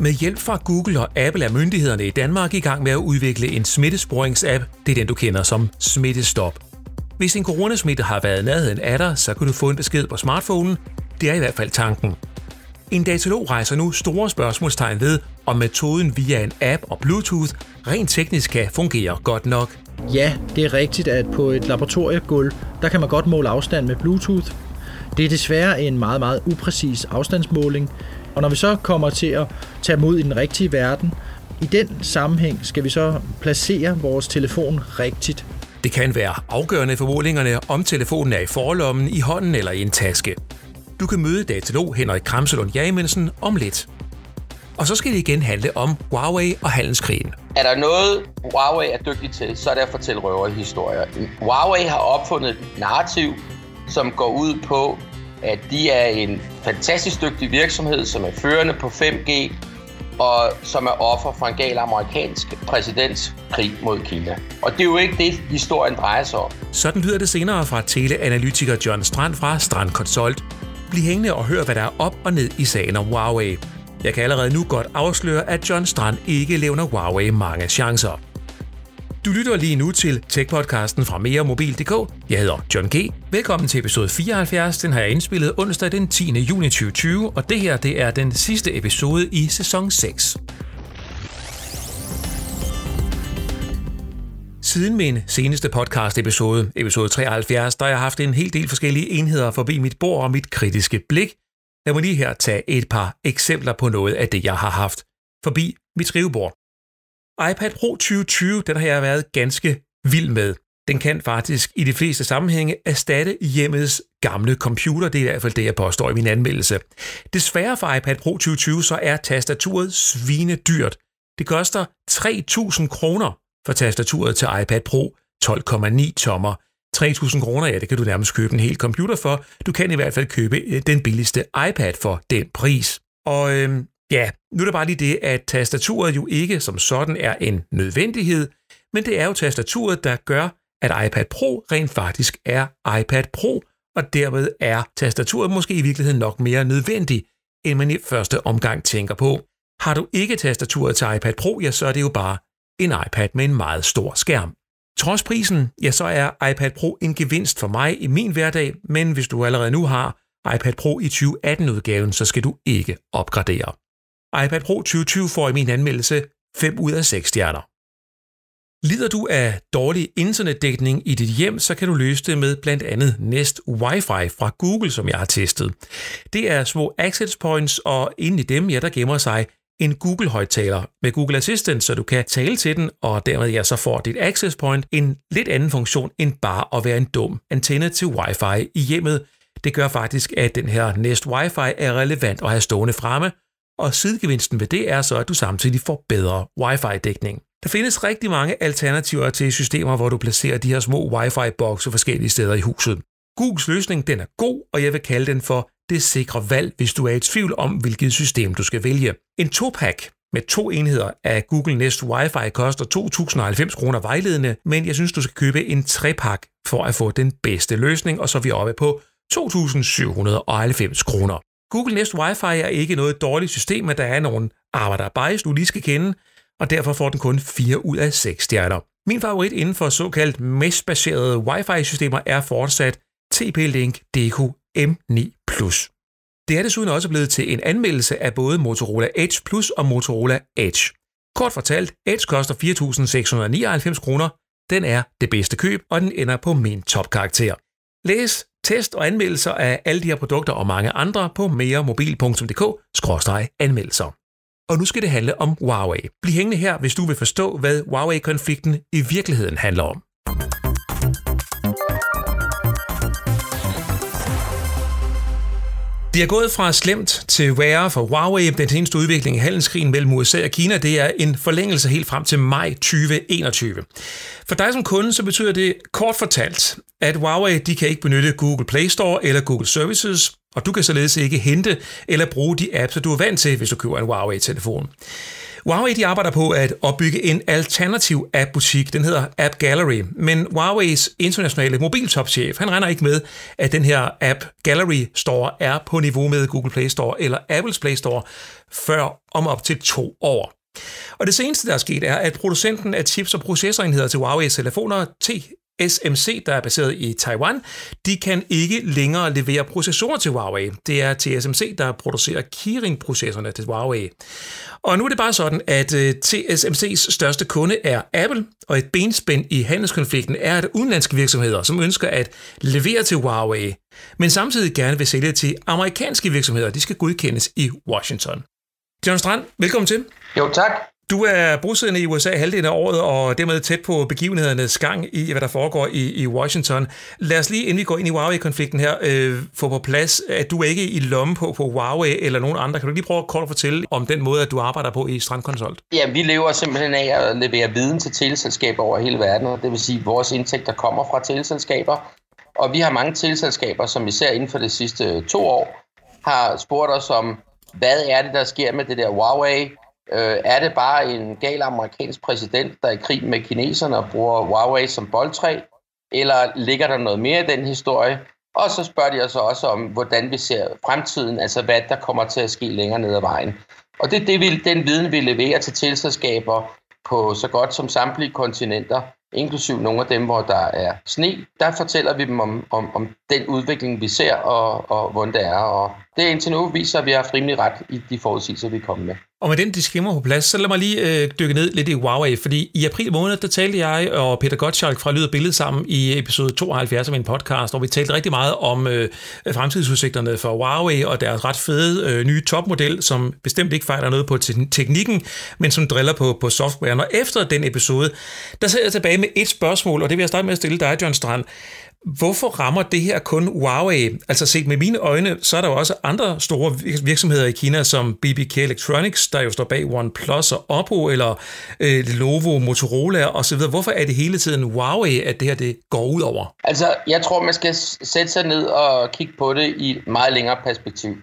Med hjælp fra Google og Apple er myndighederne i Danmark i gang med at udvikle en smittesporingsapp. Det er den, du kender som Smittestop. Hvis en coronasmitte har været nærheden af dig, så kan du få en besked på smartphonen. Det er i hvert fald tanken. En datalog rejser nu store spørgsmålstegn ved, om metoden via en app og Bluetooth rent teknisk kan fungere godt nok. Ja, det er rigtigt, at på et laboratoriegulv, der kan man godt måle afstand med Bluetooth. Det er desværre en meget, meget upræcis afstandsmåling, og når vi så kommer til at tage mod i den rigtige verden, i den sammenhæng skal vi så placere vores telefon rigtigt. Det kan være afgørende for målingerne, om telefonen er i forlommen, i hånden eller i en taske. Du kan møde datalog Henrik Kramselund Jamensen om lidt. Og så skal det igen handle om Huawei og handelskrigen. Er der noget, Huawei er dygtig til, så er det at fortælle røverhistorier. Huawei har opfundet et narrativ, som går ud på, at de er en fantastisk dygtig virksomhed, som er førende på 5G, og som er offer for en gal amerikansk præsidents krig mod Kina. Og det er jo ikke det, historien drejer sig om. Sådan lyder det senere fra teleanalytiker John Strand fra Strand Consult. Bliv hængende og hør, hvad der er op og ned i sagen om Huawei. Jeg kan allerede nu godt afsløre, at John Strand ikke levner Huawei mange chancer. Du lytter lige nu til Tech-podcasten fra meremobil.dk. Jeg hedder John G. Velkommen til episode 74. Den har jeg indspillet onsdag den 10. juni 2020, og det her det er den sidste episode i sæson 6. Siden min seneste podcast-episode, episode 73, der har jeg haft en hel del forskellige enheder forbi mit bord og mit kritiske blik. Lad mig lige her tage et par eksempler på noget af det, jeg har haft forbi mit skrivebord iPad Pro 2020, den har jeg været ganske vild med. Den kan faktisk i de fleste sammenhænge erstatte hjemmets gamle computer. Det er i hvert fald det, jeg påstår i min anmeldelse. Desværre for iPad Pro 2020, så er tastaturet svine dyrt. Det koster 3.000 kroner for tastaturet til iPad Pro 12,9 tommer. 3.000 kroner, ja, det kan du nærmest købe en hel computer for. Du kan i hvert fald købe øh, den billigste iPad for den pris. Og øhm, Ja, nu er det bare lige det, at tastaturet jo ikke som sådan er en nødvendighed, men det er jo tastaturet, der gør, at iPad Pro rent faktisk er iPad Pro, og dermed er tastaturet måske i virkeligheden nok mere nødvendig, end man i første omgang tænker på. Har du ikke tastaturet til iPad Pro, ja, så er det jo bare en iPad med en meget stor skærm. Trods prisen, ja, så er iPad Pro en gevinst for mig i min hverdag, men hvis du allerede nu har iPad Pro i 2018-udgaven, så skal du ikke opgradere iPad Pro 2020 får i min anmeldelse 5 ud af 6 stjerner. Lider du af dårlig internetdækning i dit hjem, så kan du løse det med blandt andet Nest Wi-Fi fra Google, som jeg har testet. Det er små access points, og inde i dem, ja, der gemmer sig en Google-højtaler med Google Assistant, så du kan tale til den, og dermed ja, så får dit access point en lidt anden funktion end bare at være en dum antenne til Wi-Fi i hjemmet. Det gør faktisk, at den her Nest Wi-Fi er relevant at have stående fremme, og sidegevinsten ved det er så, at du samtidig får bedre wifi-dækning. Der findes rigtig mange alternativer til systemer, hvor du placerer de her små wifi-bokse forskellige steder i huset. Googles løsning den er god, og jeg vil kalde den for det sikre valg, hvis du er i tvivl om, hvilket system du skal vælge. En topak med to enheder af Google Nest Wi-Fi koster 2.090 kroner vejledende, men jeg synes, du skal købe en trepak for at få den bedste løsning, og så er vi oppe på 2.790 kroner. Google Nest Wi-Fi er ikke noget dårligt system, men der er nogle arbejder bias, du lige skal kende, og derfor får den kun 4 ud af 6 stjerner. Min favorit inden for såkaldt mesh-baserede Wi-Fi-systemer er fortsat TP-Link Deco M9 Det er desuden også blevet til en anmeldelse af både Motorola Edge Plus og Motorola Edge. Kort fortalt, Edge koster 4.699 kroner. Den er det bedste køb, og den ender på min topkarakter. Læs test og anmeldelser af alle de her produkter og mange andre på meremobil.dk-anmeldelser. Og nu skal det handle om Huawei. Bliv hængende her, hvis du vil forstå, hvad Huawei-konflikten i virkeligheden handler om. Det er gået fra slemt til værre for Huawei. Den seneste udvikling i handelskrigen mellem USA og Kina, det er en forlængelse helt frem til maj 2021. For dig som kunde, så betyder det kort fortalt, at Huawei de kan ikke benytte Google Play Store eller Google Services, og du kan således ikke hente eller bruge de apps, du er vant til, hvis du køber en Huawei-telefon. Huawei de arbejder på at opbygge en alternativ app-butik. Den hedder App Gallery. Men Huaweis internationale mobiltopchef, han regner ikke med, at den her App Gallery Store er på niveau med Google Play Store eller Apples Play Store før om op til to år. Og det seneste, der er sket, er, at producenten af chips og processorenheder til Huawei's telefoner, SMC, der er baseret i Taiwan, de kan ikke længere levere processorer til Huawei. Det er TSMC, der producerer Kirin-processorerne til Huawei. Og nu er det bare sådan, at øh, TSMC's største kunde er Apple, og et benspænd i handelskonflikten er, at udenlandske virksomheder, som ønsker at levere til Huawei, men samtidig gerne vil sælge til amerikanske virksomheder, de skal godkendes i Washington. John Strand, velkommen til. Jo, tak. Du er bosiddende i USA halvdelen af året, og dermed tæt på begivenhedernes gang i, hvad der foregår i, i Washington. Lad os lige, inden vi går ind i Huawei-konflikten her, øh, få på plads, at du er ikke i lommen på, på Huawei eller nogen andre. Kan du lige prøve kort at fortælle om den måde, at du arbejder på i Strandkonsult? Ja, vi lever simpelthen af at levere viden til teleselskaber over hele verden, og det vil sige, at vores indtægter kommer fra teleselskaber. Og vi har mange teleselskaber, som især inden for de sidste to år har spurgt os om, hvad er det, der sker med det der Huawei? Øh, er det bare en gal amerikansk præsident, der er i krig med kineserne og bruger Huawei som boldtræ? Eller ligger der noget mere i den historie? Og så spørger de os også om, hvordan vi ser fremtiden, altså hvad der kommer til at ske længere ned ad vejen. Og det er det, vi, den viden, vi leverer til tilselskaber på så godt som samtlige kontinenter, inklusiv nogle af dem, hvor der er sne. Der fortæller vi dem om, om, om den udvikling, vi ser, og, og hvordan det er. Og det indtil nu viser, at vi har haft rimelig ret i de forudsigelser, vi er kommet med. Og med den disclaimer på plads, så lad mig lige øh, dykke ned lidt i Huawei, fordi i april måned, der talte jeg og Peter Gottschalk fra Lyd og Billede sammen i episode 72 af min podcast, hvor vi talte rigtig meget om øh, fremtidsudsigterne for Huawei og deres ret fede øh, nye topmodel, som bestemt ikke fejler noget på te- teknikken, men som driller på, på softwaren. Og efter den episode, der sidder jeg tilbage med et spørgsmål, og det vil jeg starte med at stille dig, John Strand. Hvorfor rammer det her kun Huawei? Altså set med mine øjne, så er der jo også andre store virksomheder i Kina, som BBK Electronics, der jo står bag OnePlus og Oppo, eller øh, Lenovo, Motorola osv. Hvorfor er det hele tiden Huawei, at det her det går ud over? Altså, jeg tror, man skal sætte sig ned og kigge på det i et meget længere perspektiv.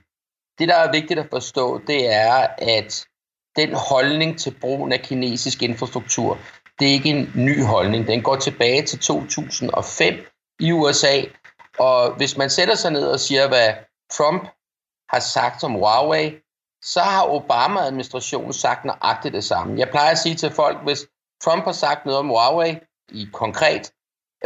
Det, der er vigtigt at forstå, det er, at den holdning til brugen af kinesisk infrastruktur, det er ikke en ny holdning. Den går tilbage til 2005, i USA. Og hvis man sætter sig ned og siger, hvad Trump har sagt om Huawei, så har Obama-administrationen sagt nøjagtigt det samme. Jeg plejer at sige til folk, hvis Trump har sagt noget om Huawei i konkret,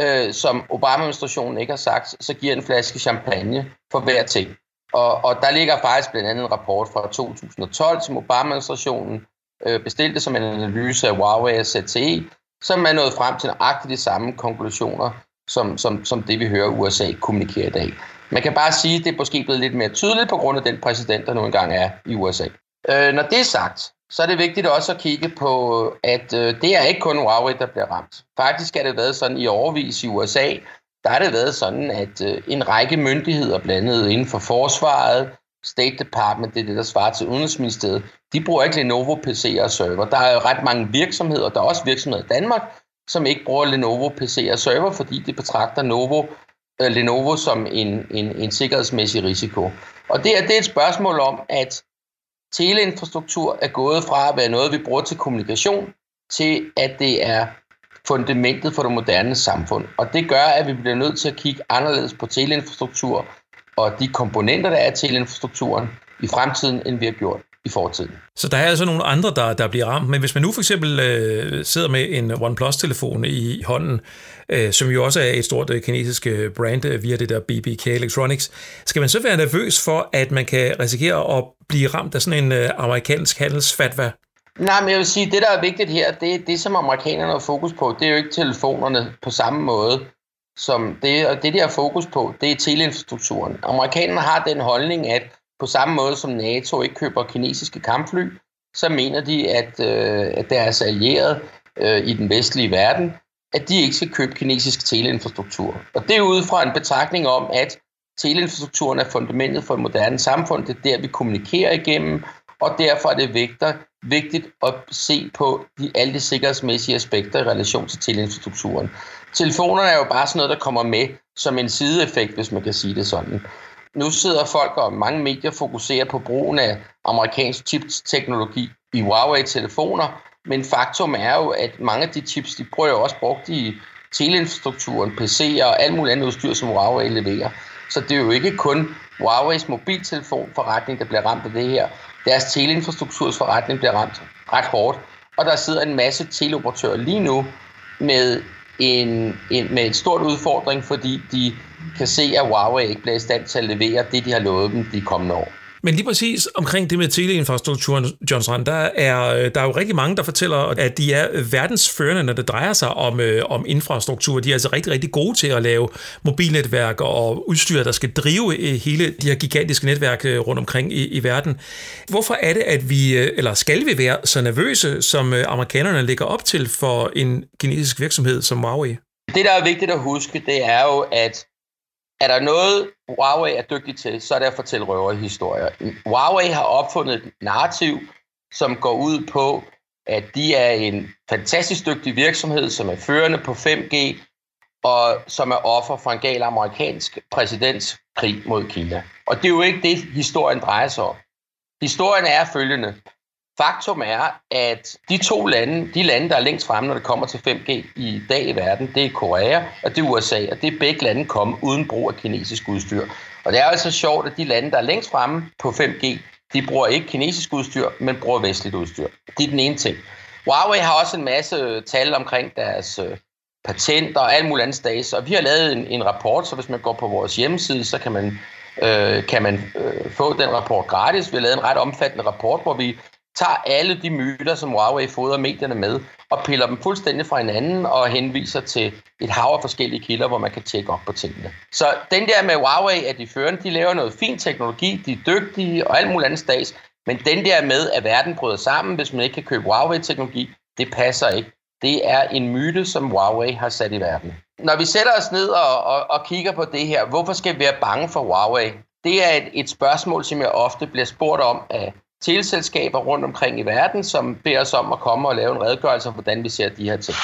øh, som Obama-administrationen ikke har sagt, så giver en flaske champagne for hver ting. Og, og der ligger faktisk blandt andet en rapport fra 2012, som Obama-administrationen øh, bestilte som en analyse af Huawei og ZTE, som er nået frem til nøjagtigt de samme konklusioner, som, som, som det vi hører USA kommunikere i dag. Man kan bare sige, at det er måske blevet lidt mere tydeligt på grund af den præsident, der nu engang er i USA. Øh, når det er sagt, så er det vigtigt også at kigge på, at øh, det er ikke kun Huawei, der bliver ramt. Faktisk har det været sådan i overvis i USA, der har det været sådan, at øh, en række myndigheder, blandt andet inden for forsvaret, State Department, det er det, der svarer til Udenrigsministeriet, de bruger ikke Lenovo PC'er og server. Der er jo ret mange virksomheder, der er også virksomheder i Danmark, som ikke bruger Lenovo PC og server, fordi de betragter Novo, øh, Lenovo som en, en, en sikkerhedsmæssig risiko. Og det er, det er et spørgsmål om, at teleinfrastruktur er gået fra at være noget, vi bruger til kommunikation, til at det er fundamentet for det moderne samfund. Og det gør, at vi bliver nødt til at kigge anderledes på teleinfrastruktur og de komponenter, der er til teleinfrastrukturen i fremtiden, end vi har gjort i fortiden. Så der er altså nogle andre, der, der bliver ramt. Men hvis man nu for eksempel øh, sidder med en OnePlus-telefon i hånden, øh, som jo også er et stort øh, kinesisk øh, brand øh, via det der BBK Electronics, skal man så være nervøs for, at man kan risikere at blive ramt af sådan en øh, amerikansk handelsfatwa? Nej, men jeg vil sige, det der er vigtigt her, det, det som amerikanerne har fokus på, det er jo ikke telefonerne på samme måde, som det, og det, de har fokus på, det er teleinfrastrukturen. Amerikanerne har den holdning, at på samme måde som NATO ikke køber kinesiske kampfly, så mener de, at, øh, at deres allierede øh, i den vestlige verden, at de ikke skal købe kinesisk teleinfrastruktur. Og det er ud fra en betragtning om, at teleinfrastrukturen er fundamentet for et moderne samfund. Det er der, vi kommunikerer igennem, og derfor er det vigtigt, vigtigt at se på de, alle de sikkerhedsmæssige aspekter i relation til teleinfrastrukturen. Telefonerne er jo bare sådan noget, der kommer med som en sideeffekt, hvis man kan sige det sådan nu sidder folk og mange medier fokuserer på brugen af amerikansk chipsteknologi i Huawei-telefoner, men faktum er jo, at mange af de chips, de bruger jo også brugt i teleinfrastrukturen, PC'er og alt muligt andet udstyr, som Huawei leverer. Så det er jo ikke kun Huawei's mobiltelefonforretning, der bliver ramt af det her. Deres teleinfrastruktursforretning bliver ramt ret hårdt. Og der sidder en masse teleoperatører lige nu med en, en, med en stort udfordring, fordi de kan se, at Huawei ikke bliver i stand til at levere det, de har lovet dem de kommende år. Men lige præcis omkring det med teleinfrastrukturen, John Strand, der er, øh, der er jo rigtig mange, der fortæller, at de er verdensførende, når det drejer sig om, øh, om infrastruktur. De er altså rigtig, rigtig gode til at lave mobilnetværk og udstyr, der skal drive øh, hele de her gigantiske netværk øh, rundt omkring i, i verden. Hvorfor er det, at vi, eller skal vi være så nervøse, som amerikanerne lægger op til for en kinesisk virksomhed som Huawei? Det, der er vigtigt at huske, det er jo, at er der noget, Huawei er dygtig til, så er det at fortælle røverhistorier. Huawei har opfundet et narrativ, som går ud på, at de er en fantastisk dygtig virksomhed, som er førende på 5G, og som er offer for en gal amerikansk præsidentskrig mod Kina. Og det er jo ikke det, historien drejer sig om. Historien er følgende. Faktum er, at de to lande, de lande, der er længst fremme, når det kommer til 5G i dag i verden, det er Korea og det er USA, og det er begge lande kommet uden brug af kinesisk udstyr. Og det er altså sjovt, at de lande, der er længst fremme på 5G, de bruger ikke kinesisk udstyr, men bruger vestligt udstyr. Det er den ene ting. Huawei har også en masse øh, tal omkring deres øh, patenter og alt muligt andet stads, og vi har lavet en, en rapport, så hvis man går på vores hjemmeside, så kan man, øh, kan man øh, få den rapport gratis. Vi har lavet en ret omfattende rapport, hvor vi tager alle de myter, som Huawei fodrer medierne med, og piller dem fuldstændig fra hinanden og henviser til et hav af forskellige kilder, hvor man kan tjekke op på tingene. Så den der med Huawei, at de førende, de laver noget fin teknologi, de er dygtige og alt muligt andet stads, men den der med, at verden bryder sammen, hvis man ikke kan købe Huawei-teknologi, det passer ikke. Det er en myte, som Huawei har sat i verden. Når vi sætter os ned og, og, og kigger på det her, hvorfor skal vi være bange for Huawei? Det er et, et spørgsmål, som jeg ofte bliver spurgt om af teleselskaber rundt omkring i verden, som beder os om at komme og lave en redegørelse om, hvordan vi ser de her ting.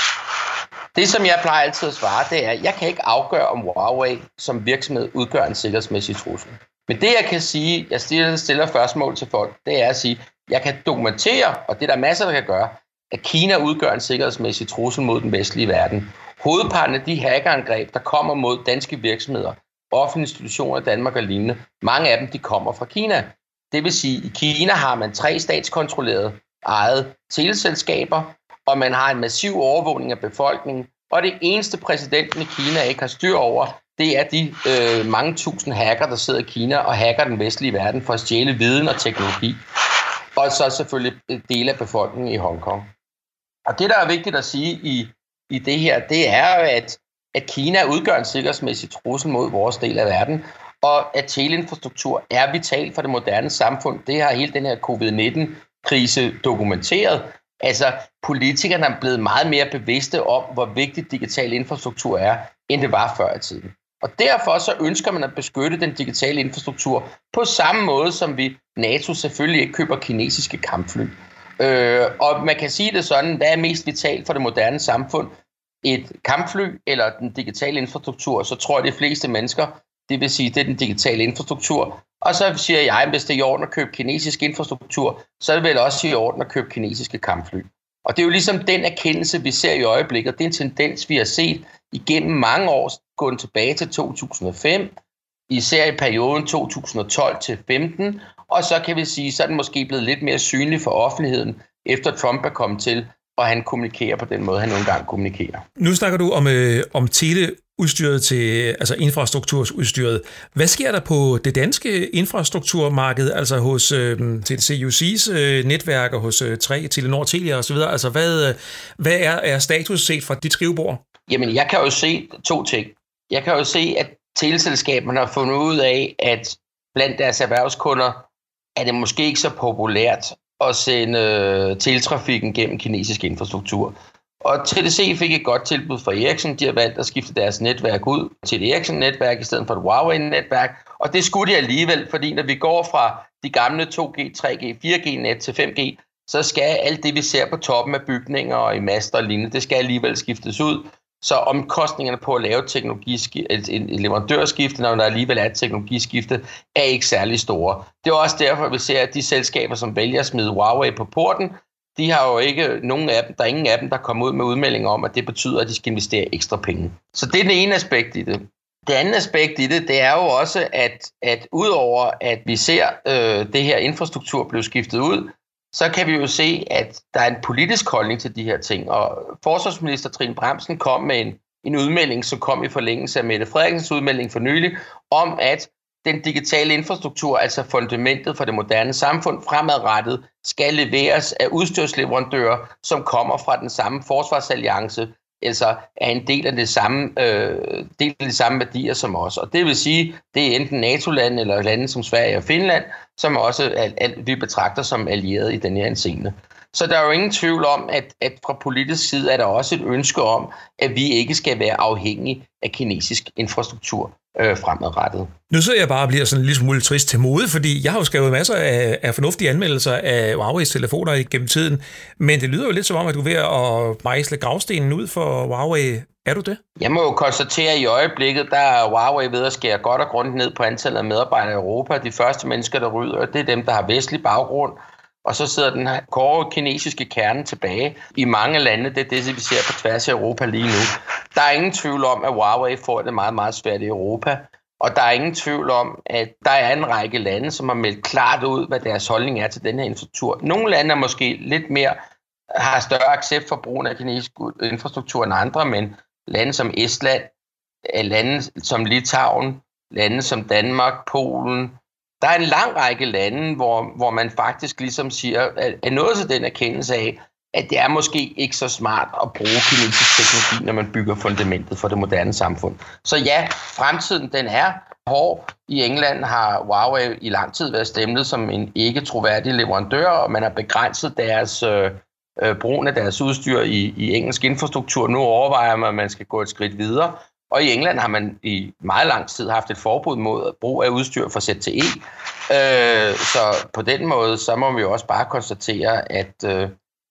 Det, som jeg plejer altid at svare, det er, at jeg kan ikke afgøre, om Huawei som virksomhed udgør en sikkerhedsmæssig trussel. Men det, jeg kan sige, jeg stiller, stiller spørgsmål til folk, det er at sige, jeg kan dokumentere, og det er der masser, der kan gøre, at Kina udgør en sikkerhedsmæssig trussel mod den vestlige verden. Hovedparten af de hackerangreb, der kommer mod danske virksomheder, offentlige institutioner i Danmark og lignende, mange af dem de kommer fra Kina. Det vil sige, at i Kina har man tre statskontrollerede eget teleselskaber, og man har en massiv overvågning af befolkningen. Og det eneste præsidenten i Kina ikke har styr over, det er de øh, mange tusind hacker, der sidder i Kina og hacker den vestlige verden for at stjæle viden og teknologi. Og så selvfølgelig øh, dele af befolkningen i Hongkong. Og det, der er vigtigt at sige i, i det her, det er, at, at Kina udgør en sikkerhedsmæssig trussel mod vores del af verden, og at teleinfrastruktur er vital for det moderne samfund. Det har hele den her covid-19-krise dokumenteret. Altså, politikerne er blevet meget mere bevidste om, hvor vigtig digital infrastruktur er, end det var før i tiden. Og derfor så ønsker man at beskytte den digitale infrastruktur på samme måde, som vi NATO selvfølgelig ikke køber kinesiske kampfly. Øh, og man kan sige det sådan, hvad er mest vitalt for det moderne samfund? Et kampfly eller den digitale infrastruktur, så tror jeg, de fleste mennesker det vil sige, det er den digitale infrastruktur. Og så siger jeg, at hvis det er i orden at købe kinesisk infrastruktur, så er det vel også i orden at købe kinesiske kampfly. Og det er jo ligesom den erkendelse, vi ser i øjeblikket. Det er en tendens, vi har set igennem mange år, gået tilbage til 2005, især i perioden 2012 til 15, og så kan vi sige, så er den måske blevet lidt mere synlig for offentligheden, efter Trump er kommet til, og han kommunikerer på den måde, han nogle gange kommunikerer. Nu snakker du om, øh, om tele udstyret til, altså infrastrukturudstyret. Hvad sker der på det danske infrastrukturmarked, altså hos øh, TDC øh, netværk og hos øh, 3, Telenor, Telia osv.? Altså hvad, øh, hvad er, er status set fra dit skrivebord? Jamen, jeg kan jo se to ting. Jeg kan jo se, at teleselskaberne har fundet ud af, at blandt deres erhvervskunder er det måske ikke så populært at sende øh, teletrafikken gennem kinesisk infrastruktur. Og TDC fik et godt tilbud fra Ericsson. De har valgt at skifte deres netværk ud til et Ericsson-netværk i stedet for et Huawei-netværk. Og det skulle de alligevel, fordi når vi går fra de gamle 2G, 3G, 4G-net til 5G, så skal alt det, vi ser på toppen af bygninger og i master og lignende, det skal alligevel skiftes ud. Så omkostningerne på at lave teknologiskifte, et, et leverandørskifte, når der alligevel er et teknologiskifte, er ikke særlig store. Det er også derfor, vi ser, at de selskaber, som vælger at smide Huawei på porten, de har jo ikke nogen af dem, der er ingen af dem, der kommer ud med udmeldinger om, at det betyder, at de skal investere ekstra penge. Så det er den ene aspekt i det. Det andet aspekt i det, det er jo også, at, at udover at vi ser øh, det her infrastruktur blive skiftet ud, så kan vi jo se, at der er en politisk holdning til de her ting. Og forsvarsminister Trine Bremsen kom med en, en udmelding, som kom i forlængelse af Mette Frederiksens udmelding for nylig, om at den digitale infrastruktur, altså fundamentet for det moderne samfund, fremadrettet skal leveres af udstyrsleverandører, som kommer fra den samme forsvarsalliance, altså er en del af det samme, øh, del af de samme værdier som os. Og det vil sige, det er enten NATO-lande eller lande som Sverige og Finland, som også al, er, vi betragter som allierede i den her scene. Så der er jo ingen tvivl om, at, at fra politisk side er der også et ønske om, at vi ikke skal være afhængige af kinesisk infrastruktur øh, fremadrettet. Nu sidder jeg bare og bliver sådan lidt smule trist til mode, fordi jeg har jo skrevet masser af, af fornuftige anmeldelser af Huawei's telefoner gennem tiden, men det lyder jo lidt som om, at du er ved at mejsle gravstenen ud for Huawei. Er du det? Jeg må jo konstatere, at i øjeblikket, der er Huawei ved at skære godt og grundigt ned på antallet af medarbejdere i Europa. De første mennesker, der ryder, det er dem, der har vestlig baggrund, og så sidder den her kåre kinesiske kerne tilbage i mange lande. Det er det, vi ser på tværs af Europa lige nu. Der er ingen tvivl om, at Huawei får det meget, meget svært i Europa. Og der er ingen tvivl om, at der er en række lande, som har meldt klart ud, hvad deres holdning er til den her infrastruktur. Nogle lande er måske lidt mere, har større accept for brugen af kinesisk infrastruktur end andre, men lande som Estland, lande som Litauen, lande som Danmark, Polen, der er en lang række lande, hvor, hvor man faktisk ligesom siger, at, er noget til den erkendelse af, at det er måske ikke så smart at bruge kinesisk teknologi, når man bygger fundamentet for det moderne samfund. Så ja, fremtiden den er hård. I England har Huawei i lang tid været stemlet som en ikke troværdig leverandør, og man har begrænset deres øh, øh, brugen af deres udstyr i, i engelsk infrastruktur. Nu overvejer man, at man skal gå et skridt videre, og i England har man i meget lang tid haft et forbud mod brug af udstyr for ZTE. Øh, så på den måde, så må vi jo også bare konstatere, at øh,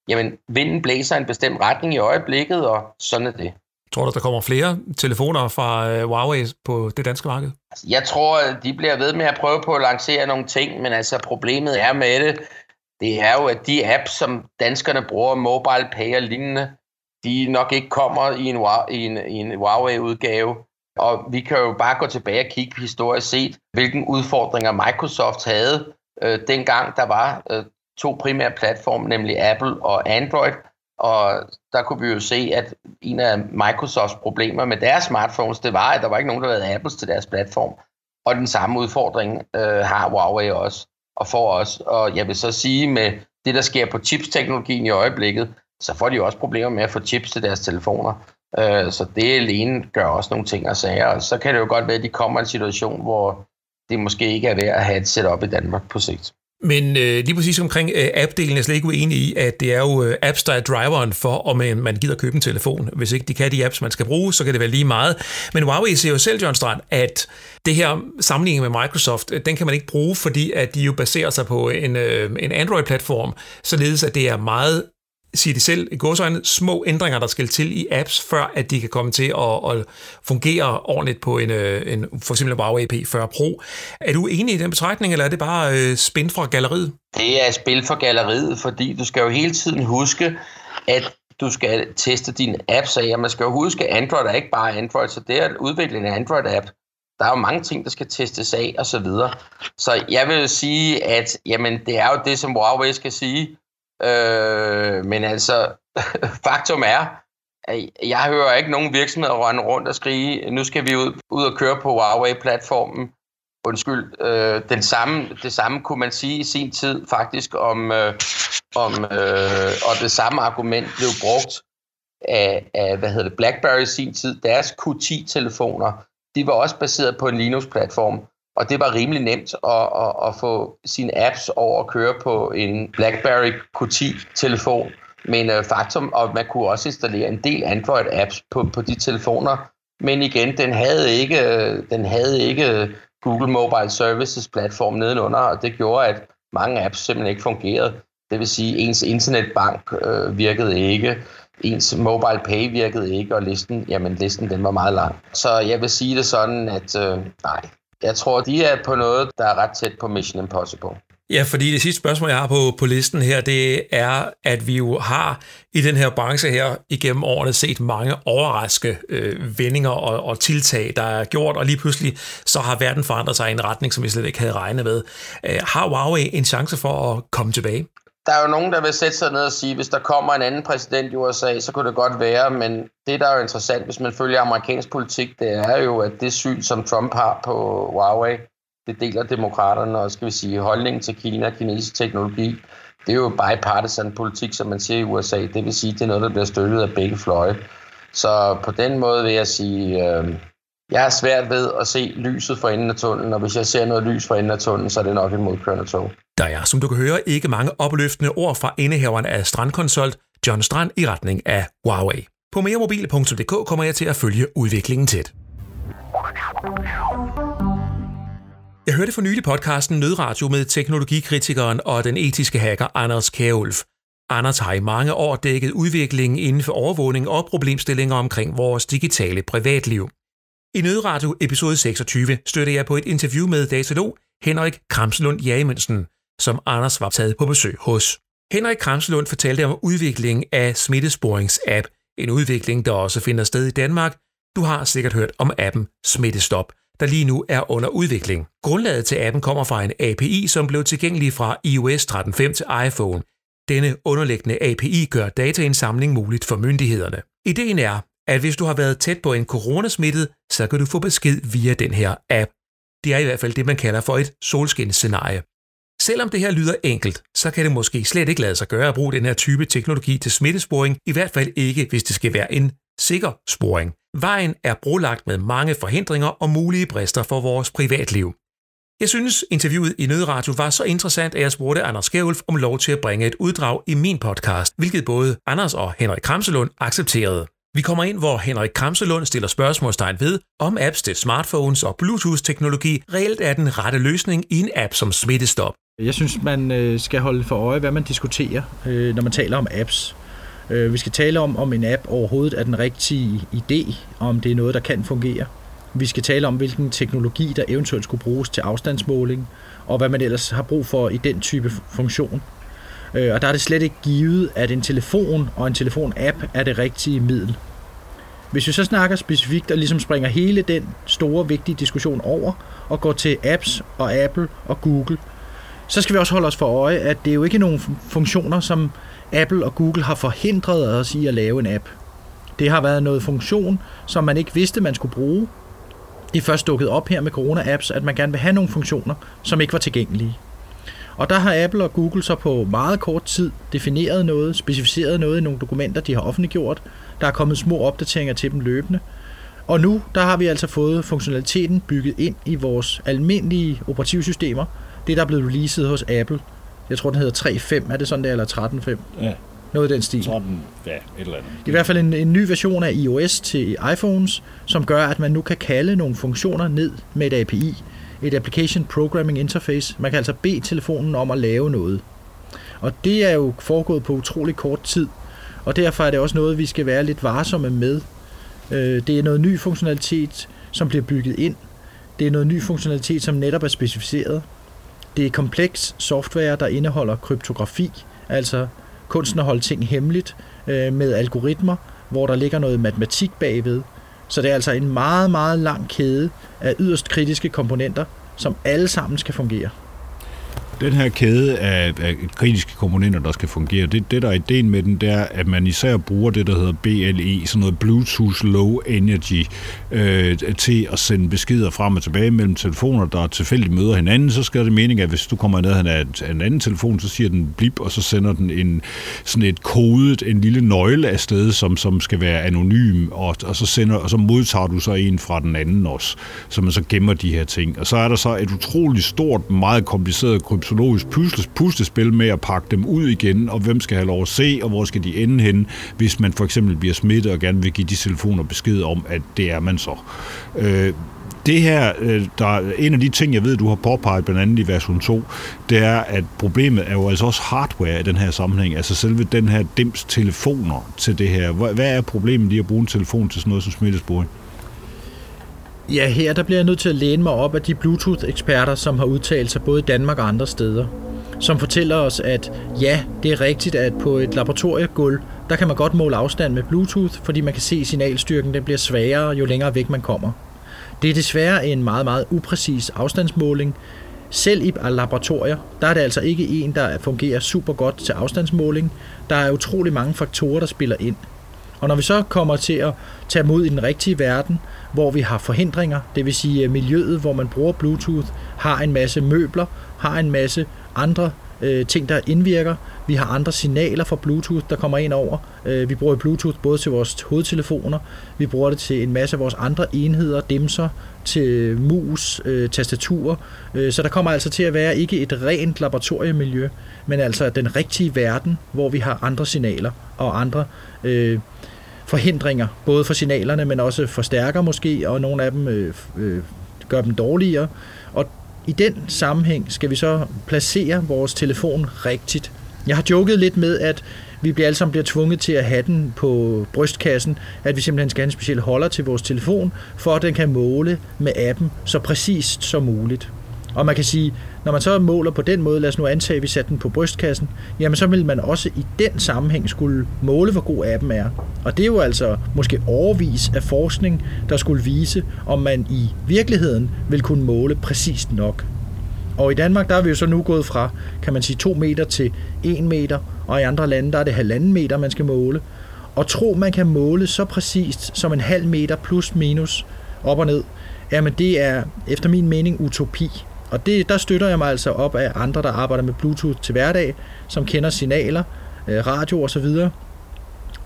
jamen, vinden blæser en bestemt retning i øjeblikket, og sådan er det. Tror du, der kommer flere telefoner fra øh, Huawei på det danske marked? Altså, jeg tror, de bliver ved med at prøve på at lancere nogle ting, men altså problemet er med det, det er jo, at de apps, som danskerne bruger, mobile pay og lignende, de nok ikke kommer i en, i en, i en Huawei-udgave. Og vi kan jo bare gå tilbage og kigge på historisk set, hvilke udfordringer Microsoft havde, øh, dengang der var øh, to primære platforme, nemlig Apple og Android. Og der kunne vi jo se, at en af Microsofts problemer med deres smartphones, det var, at der var ikke nogen, der havde Apples til deres platform. Og den samme udfordring øh, har Huawei også, og får også. Og jeg vil så sige, med det, der sker på chipsteknologien i øjeblikket, så får de jo også problemer med at få chips til deres telefoner. Øh, så det alene gør også nogle ting og sager. Og så kan det jo godt være, at de kommer i en situation, hvor det måske ikke er værd at have et setup i Danmark på sigt. Men øh, lige præcis omkring øh, app-delen er jeg slet ikke uenig i, at det er jo øh, apps, der er driveren for, om man, man gider købe en telefon. Hvis ikke de kan de apps, man skal bruge, så kan det være lige meget. Men Huawei siger jo selv, John Strand, at det her sammenligning med Microsoft, øh, den kan man ikke bruge, fordi at de jo baserer sig på en, øh, en Android-platform, således at det er meget siger de selv, i godsøjne, små ændringer, der skal til i apps, før at de kan komme til at, at fungere ordentligt på en, øh, en for eksempel Huawei P40 Pro. Er du enig i den betragtning, eller er det bare øh, spil fra galleriet? Det er spil fra galleriet, fordi du skal jo hele tiden huske, at du skal teste dine apps af, og man skal jo huske, at Android er ikke bare Android, så det er at udvikle en Android-app. Der er jo mange ting, der skal testes af, og så videre. Så jeg vil sige, at jamen, det er jo det, som Huawei skal sige. Øh, men altså, faktum er, at jeg hører ikke nogen virksomheder rønne rundt og skrige, nu skal vi ud, ud og køre på Huawei-platformen. Undskyld, øh, den samme, det samme kunne man sige i sin tid faktisk om, øh, om øh, og det samme argument blev brugt af, af hvad hedder det, BlackBerry i sin tid. Deres Q10-telefoner, de var også baseret på en Linux-platform. Og det var rimelig nemt at, at, at få sine apps over at køre på en BlackBerry Q10-telefon. Men uh, øh, faktum, og man kunne også installere en del Android-apps på, på de telefoner. Men igen, den havde ikke, øh, den havde ikke øh, Google Mobile Services platform nedenunder, og det gjorde, at mange apps simpelthen ikke fungerede. Det vil sige, at ens internetbank øh, virkede ikke. ens mobile pay virkede ikke, og listen, jamen listen den var meget lang. Så jeg vil sige det sådan, at øh, nej, jeg tror, de er på noget, der er ret tæt på Mission Impossible. Ja, fordi det sidste spørgsmål, jeg har på, på listen her, det er, at vi jo har i den her branche her igennem årene set mange overraske øh, vendinger og, og tiltag, der er gjort, og lige pludselig så har verden forandret sig i en retning, som vi slet ikke havde regnet med. Øh, har Huawei en chance for at komme tilbage? Der er jo nogen, der vil sætte sig ned og sige, hvis der kommer en anden præsident i USA, så kunne det godt være, men det, der er jo interessant, hvis man følger amerikansk politik, det er jo, at det syn, som Trump har på Huawei, det deler demokraterne og skal vi sige holdningen til Kina kinesisk teknologi. Det er jo bipartisan politik, som man siger i USA. Det vil sige, det er noget, der bliver støttet af begge fløje. Så på den måde vil jeg sige, øh, jeg har svært ved at se lyset for enden af tunnelen, og hvis jeg ser noget lys for enden af tunnelen, så er det nok et modkørende tog. Der er, som du kan høre, ikke mange opløftende ord fra indehaveren af Strandkonsult, John Strand, i retning af Huawei. På meremobil.dk kommer jeg til at følge udviklingen tæt. Jeg hørte for nylig podcasten Nødradio med teknologikritikeren og den etiske hacker Anders Kjærulf. Anders har i mange år dækket udviklingen inden for overvågning og problemstillinger omkring vores digitale privatliv. I Nødradio episode 26 støtter jeg på et interview med datalog Henrik Kramslund Jagemønsen, som Anders var taget på besøg hos. Henrik Kramslund fortalte om udviklingen af smittesporings-app, en udvikling, der også finder sted i Danmark. Du har sikkert hørt om appen Smittestop – der lige nu er under udvikling. Grundlaget til appen kommer fra en API, som blev tilgængelig fra iOS 13.5 til iPhone. Denne underliggende API gør dataindsamling muligt for myndighederne. Ideen er, at hvis du har været tæt på en coronasmittet, så kan du få besked via den her app. Det er i hvert fald det, man kalder for et solskinsscenarie. Selvom det her lyder enkelt, så kan det måske slet ikke lade sig gøre at bruge den her type teknologi til smittesporing, i hvert fald ikke, hvis det skal være en sikker sporing. Vejen er brolagt med mange forhindringer og mulige brister for vores privatliv. Jeg synes, interviewet i Nødradio var så interessant, at jeg spurgte Anders Skævulf om lov til at bringe et uddrag i min podcast, hvilket både Anders og Henrik Kramselund accepterede. Vi kommer ind, hvor Henrik Kramselund stiller spørgsmålstegn ved, om apps til smartphones og Bluetooth-teknologi reelt er den rette løsning i en app som Smittestop. Jeg synes, man øh, skal holde for øje, hvad man diskuterer, øh, når man taler om apps. Øh, vi skal tale om, om en app overhovedet er den rigtige idé, om det er noget, der kan fungere. Vi skal tale om, hvilken teknologi, der eventuelt skulle bruges til afstandsmåling, og hvad man ellers har brug for i den type funktion. Øh, og der er det slet ikke givet, at en telefon og en telefon-app er det rigtige middel. Hvis vi så snakker specifikt og ligesom springer hele den store, vigtige diskussion over og går til apps og Apple og Google, så skal vi også holde os for øje, at det er jo ikke nogen funktioner, som Apple og Google har forhindret os i at lave en app. Det har været noget funktion, som man ikke vidste, man skulle bruge. Det er først dukket op her med corona-apps, at man gerne vil have nogle funktioner, som ikke var tilgængelige. Og der har Apple og Google så på meget kort tid defineret noget, specificeret noget i nogle dokumenter, de har offentliggjort. Der er kommet små opdateringer til dem løbende. Og nu der har vi altså fået funktionaliteten bygget ind i vores almindelige operativsystemer. Det, der er blevet releaset hos Apple jeg tror, den hedder 3.5. Er det sådan der, eller 13.5? Ja. Noget i den stil. 13, ja, et eller andet. I hvert fald en, en ny version af iOS til iPhones, som gør, at man nu kan kalde nogle funktioner ned med et API. Et Application Programming Interface. Man kan altså bede telefonen om at lave noget. Og det er jo foregået på utrolig kort tid. Og derfor er det også noget, vi skal være lidt varsomme med. Øh, det er noget ny funktionalitet, som bliver bygget ind. Det er noget ny funktionalitet, som netop er specificeret. Det er kompleks software, der indeholder kryptografi, altså kunsten at holde ting hemmeligt øh, med algoritmer, hvor der ligger noget matematik bagved. Så det er altså en meget, meget lang kæde af yderst kritiske komponenter, som alle sammen skal fungere den her kæde af, af kritiske komponenter, der skal fungere, det, det der er ideen med den, det er, at man især bruger det, der hedder BLE, sådan noget Bluetooth Low Energy, øh, til at sende beskeder frem og tilbage mellem telefoner, der tilfældigt møder hinanden. Så skal det mening, at hvis du kommer ned af en anden telefon, så siger den blip, og så sender den en, sådan et kodet, en lille nøgle afsted, som, som skal være anonym, og, og, så sender, og så modtager du så en fra den anden også, så man så gemmer de her ting. Og så er der så et utroligt stort, meget kompliceret kryptologisk puslespil med at pakke dem ud igen, og hvem skal have lov at se, og hvor skal de ende hen, hvis man for eksempel bliver smittet og gerne vil give de telefoner besked om, at det er man så. Øh, det her, øh, der er en af de ting, jeg ved, du har påpeget blandt andet i version 2, det er, at problemet er jo altså også hardware i den her sammenhæng, altså selve den her dims telefoner til det her. Hvad er problemet i at bruge en telefon til sådan noget som smittesporing? Ja, her der bliver jeg nødt til at læne mig op af de Bluetooth-eksperter, som har udtalt sig både i Danmark og andre steder, som fortæller os, at ja, det er rigtigt, at på et laboratoriegulv, der kan man godt måle afstand med Bluetooth, fordi man kan se, at signalstyrken den bliver svagere, jo længere væk man kommer. Det er desværre en meget, meget upræcis afstandsmåling. Selv i laboratorier, der er det altså ikke en, der fungerer super godt til afstandsmåling. Der er utrolig mange faktorer, der spiller ind. Og når vi så kommer til at tage mod i den rigtige verden, hvor vi har forhindringer, det vil sige øh, miljøet, hvor man bruger Bluetooth, har en masse møbler, har en masse andre øh, ting, der indvirker. Vi har andre signaler fra Bluetooth, der kommer ind over. Øh, vi bruger Bluetooth både til vores hovedtelefoner, vi bruger det til en masse af vores andre enheder, dimser, til mus, øh, tastatur. Øh, så der kommer altså til at være ikke et rent laboratoriemiljø, men altså den rigtige verden, hvor vi har andre signaler og andre øh, forhindringer, både for signalerne, men også forstærker måske, og nogle af dem øh, øh, gør dem dårligere. I den sammenhæng skal vi så placere vores telefon rigtigt. Jeg har joket lidt med, at vi bliver alle sammen bliver tvunget til at have den på brystkassen, at vi simpelthen skal have en speciel holder til vores telefon, for at den kan måle med appen så præcist som muligt. Og man kan sige, når man så måler på den måde, lad os nu antage, at vi satte den på brystkassen, jamen så vil man også i den sammenhæng skulle måle, hvor god appen er. Og det er jo altså måske overvis af forskning, der skulle vise, om man i virkeligheden vil kunne måle præcist nok. Og i Danmark, der er vi jo så nu gået fra, kan man sige, 2 meter til 1 meter, og i andre lande, der er det halvanden meter, man skal måle. Og tro, man kan måle så præcist som en halv meter plus minus op og ned, jamen det er efter min mening utopi. Og det, der støtter jeg mig altså op af andre, der arbejder med Bluetooth til hverdag, som kender signaler, øh, radio og så videre.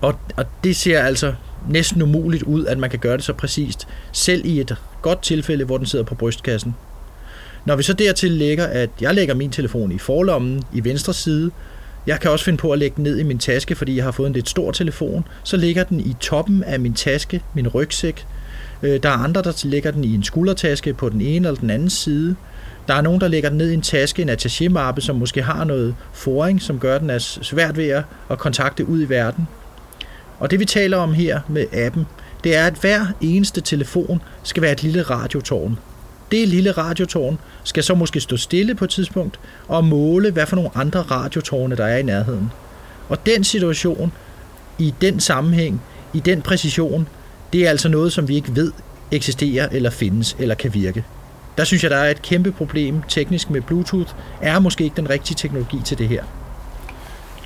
Og, og det ser altså næsten umuligt ud, at man kan gøre det så præcist, selv i et godt tilfælde, hvor den sidder på brystkassen. Når vi så dertil lægger, at jeg lægger min telefon i forlommen i venstre side, jeg kan også finde på at lægge den ned i min taske, fordi jeg har fået en lidt stor telefon, så ligger den i toppen af min taske, min rygsæk. Øh, der er andre, der lægger den i en skuldertaske på den ene eller den anden side. Der er nogen, der lægger den ned i en taske, en attaché-mappe, som måske har noget foring, som gør den er svært ved at kontakte ud i verden. Og det vi taler om her med appen, det er, at hver eneste telefon skal være et lille radiotårn. Det lille radiotårn skal så måske stå stille på et tidspunkt og måle, hvad for nogle andre radiotårne, der er i nærheden. Og den situation, i den sammenhæng, i den præcision, det er altså noget, som vi ikke ved eksisterer eller findes eller kan virke. Der synes jeg, der er et kæmpe problem teknisk med Bluetooth. Er måske ikke den rigtige teknologi til det her.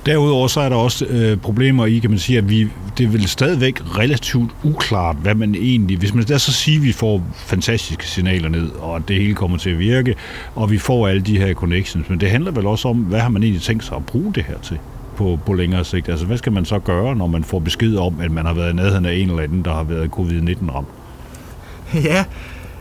Derudover så er der også øh, problemer i, kan man sige, at vi, det er vel stadigvæk relativt uklart, hvad man egentlig... Hvis man der så siger, at vi får fantastiske signaler ned, og at det hele kommer til at virke, og vi får alle de her connections, men det handler vel også om, hvad har man egentlig tænkt sig at bruge det her til? på, på længere sigt? Altså, hvad skal man så gøre, når man får besked om, at man har været i nærheden af en eller anden, der har været covid-19 ramt? Ja,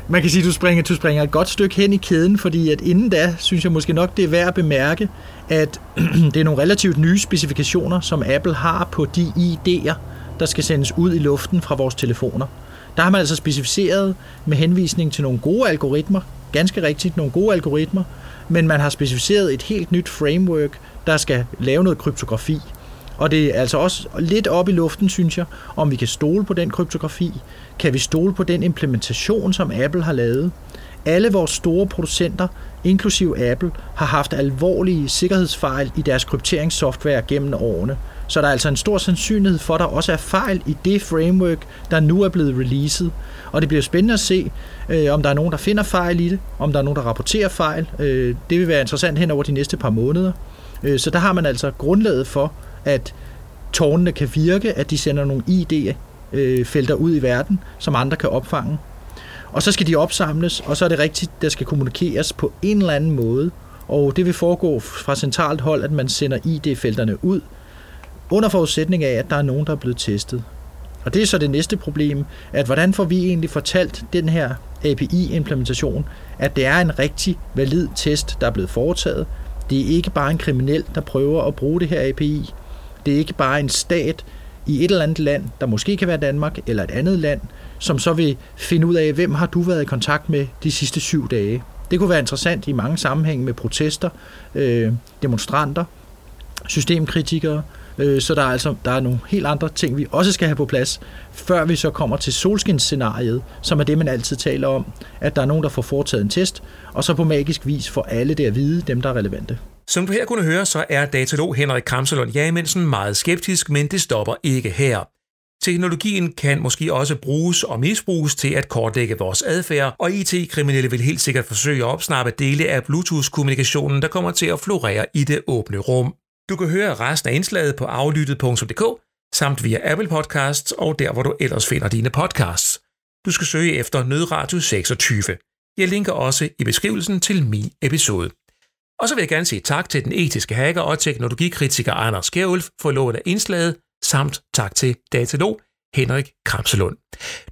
man kan sige, at du springer, du springer et godt stykke hen i kæden, fordi at inden da, synes jeg måske nok, det er værd at bemærke, at det er nogle relativt nye specifikationer, som Apple har på de ID'er, der skal sendes ud i luften fra vores telefoner. Der har man altså specificeret med henvisning til nogle gode algoritmer, ganske rigtigt nogle gode algoritmer, men man har specificeret et helt nyt framework, der skal lave noget kryptografi. Og det er altså også lidt op i luften, synes jeg, om vi kan stole på den kryptografi. Kan vi stole på den implementation, som Apple har lavet? Alle vores store producenter, inklusiv Apple, har haft alvorlige sikkerhedsfejl i deres krypteringssoftware gennem årene. Så der er altså en stor sandsynlighed for, at der også er fejl i det framework, der nu er blevet releaset. Og det bliver spændende at se, øh, om der er nogen, der finder fejl i det, om der er nogen, der rapporterer fejl. Øh, det vil være interessant hen over de næste par måneder. Øh, så der har man altså grundlaget for, at tårnene kan virke, at de sender nogle ID-felter ud i verden, som andre kan opfange. Og så skal de opsamles, og så er det rigtigt, der skal kommunikeres på en eller anden måde. Og det vil foregå fra centralt hold, at man sender ID-felterne ud, under forudsætning af, at der er nogen, der er blevet testet. Og det er så det næste problem, at hvordan får vi egentlig fortalt den her API-implementation, at det er en rigtig valid test, der er blevet foretaget. Det er ikke bare en kriminel, der prøver at bruge det her API. Det er ikke bare en stat i et eller andet land, der måske kan være Danmark eller et andet land, som så vil finde ud af, hvem har du været i kontakt med de sidste syv dage. Det kunne være interessant i mange sammenhænge med protester, øh, demonstranter, systemkritikere, øh, så der er altså der er nogle helt andre ting, vi også skal have på plads, før vi så kommer til solskinsscenariet, som er det, man altid taler om, at der er nogen, der får foretaget en test, og så på magisk vis får alle det at vide, dem der er relevante. Som du her kunne høre, så er datalog Henrik Kramselund Jamensen meget skeptisk, men det stopper ikke her. Teknologien kan måske også bruges og misbruges til at kortlægge vores adfærd, og IT-kriminelle vil helt sikkert forsøge at opsnappe dele af Bluetooth-kommunikationen, der kommer til at florere i det åbne rum. Du kan høre resten af indslaget på aflyttet.dk, samt via Apple Podcasts og der, hvor du ellers finder dine podcasts. Du skal søge efter Nødradio 26. Jeg linker også i beskrivelsen til min episode. Og så vil jeg gerne sige tak til den etiske hacker og teknologikritiker Anders Kjærulf for lånet af indslaget, samt tak til datalog Henrik Kramselund.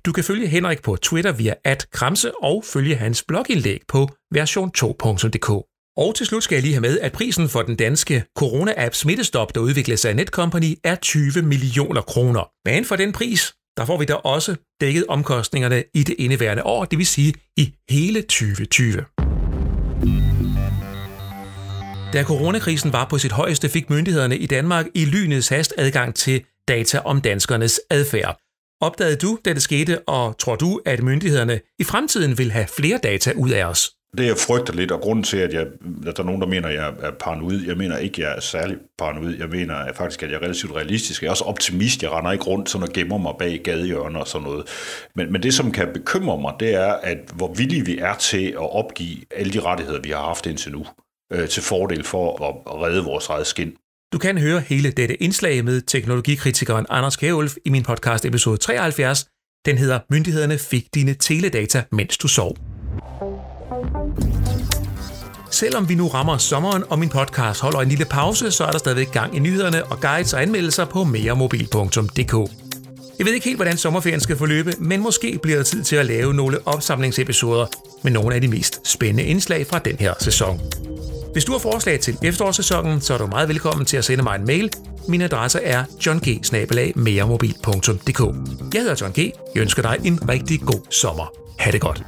Du kan følge Henrik på Twitter via at Kramse og følge hans blogindlæg på version2.dk. Og til slut skal jeg lige have med, at prisen for den danske corona-app Smittestop, der udvikles af Netcompany, er 20 millioner kroner. Men for den pris, der får vi da også dækket omkostningerne i det indeværende år, det vil sige i hele 2020. Da coronakrisen var på sit højeste, fik myndighederne i Danmark i lynets hast adgang til data om danskernes adfærd. Opdagede du, da det skete, og tror du, at myndighederne i fremtiden vil have flere data ud af os? Det jeg frygter lidt, og grunden til, at, jeg, at der er nogen, der mener, at jeg er paranoid, jeg mener ikke, at jeg er særlig paranoid. Jeg mener at faktisk, at jeg er relativt realistisk. Jeg er også optimist. Jeg render ikke rundt sådan og gemmer mig bag gadehjørner og sådan noget. Men, men det, som kan bekymre mig, det er, at hvor villige vi er til at opgive alle de rettigheder, vi har haft indtil nu øh, til fordel for at redde vores eget skin. Du kan høre hele dette indslag med teknologikritikeren Anders Kjærulf i min podcast episode 73. Den hedder Myndighederne fik dine teledata, mens du sov. Selvom vi nu rammer sommeren, og min podcast holder en lille pause, så er der stadigvæk gang i nyhederne og guides og anmeldelser på meremobil.dk. Jeg ved ikke helt, hvordan sommerferien skal forløbe, men måske bliver der tid til at lave nogle opsamlingsepisoder med nogle af de mest spændende indslag fra den her sæson. Hvis du har forslag til efterårssæsonen, så er du meget velkommen til at sende mig en mail. Min adresse er johng Jeg hedder John G. Jeg ønsker dig en rigtig god sommer. Ha' det godt.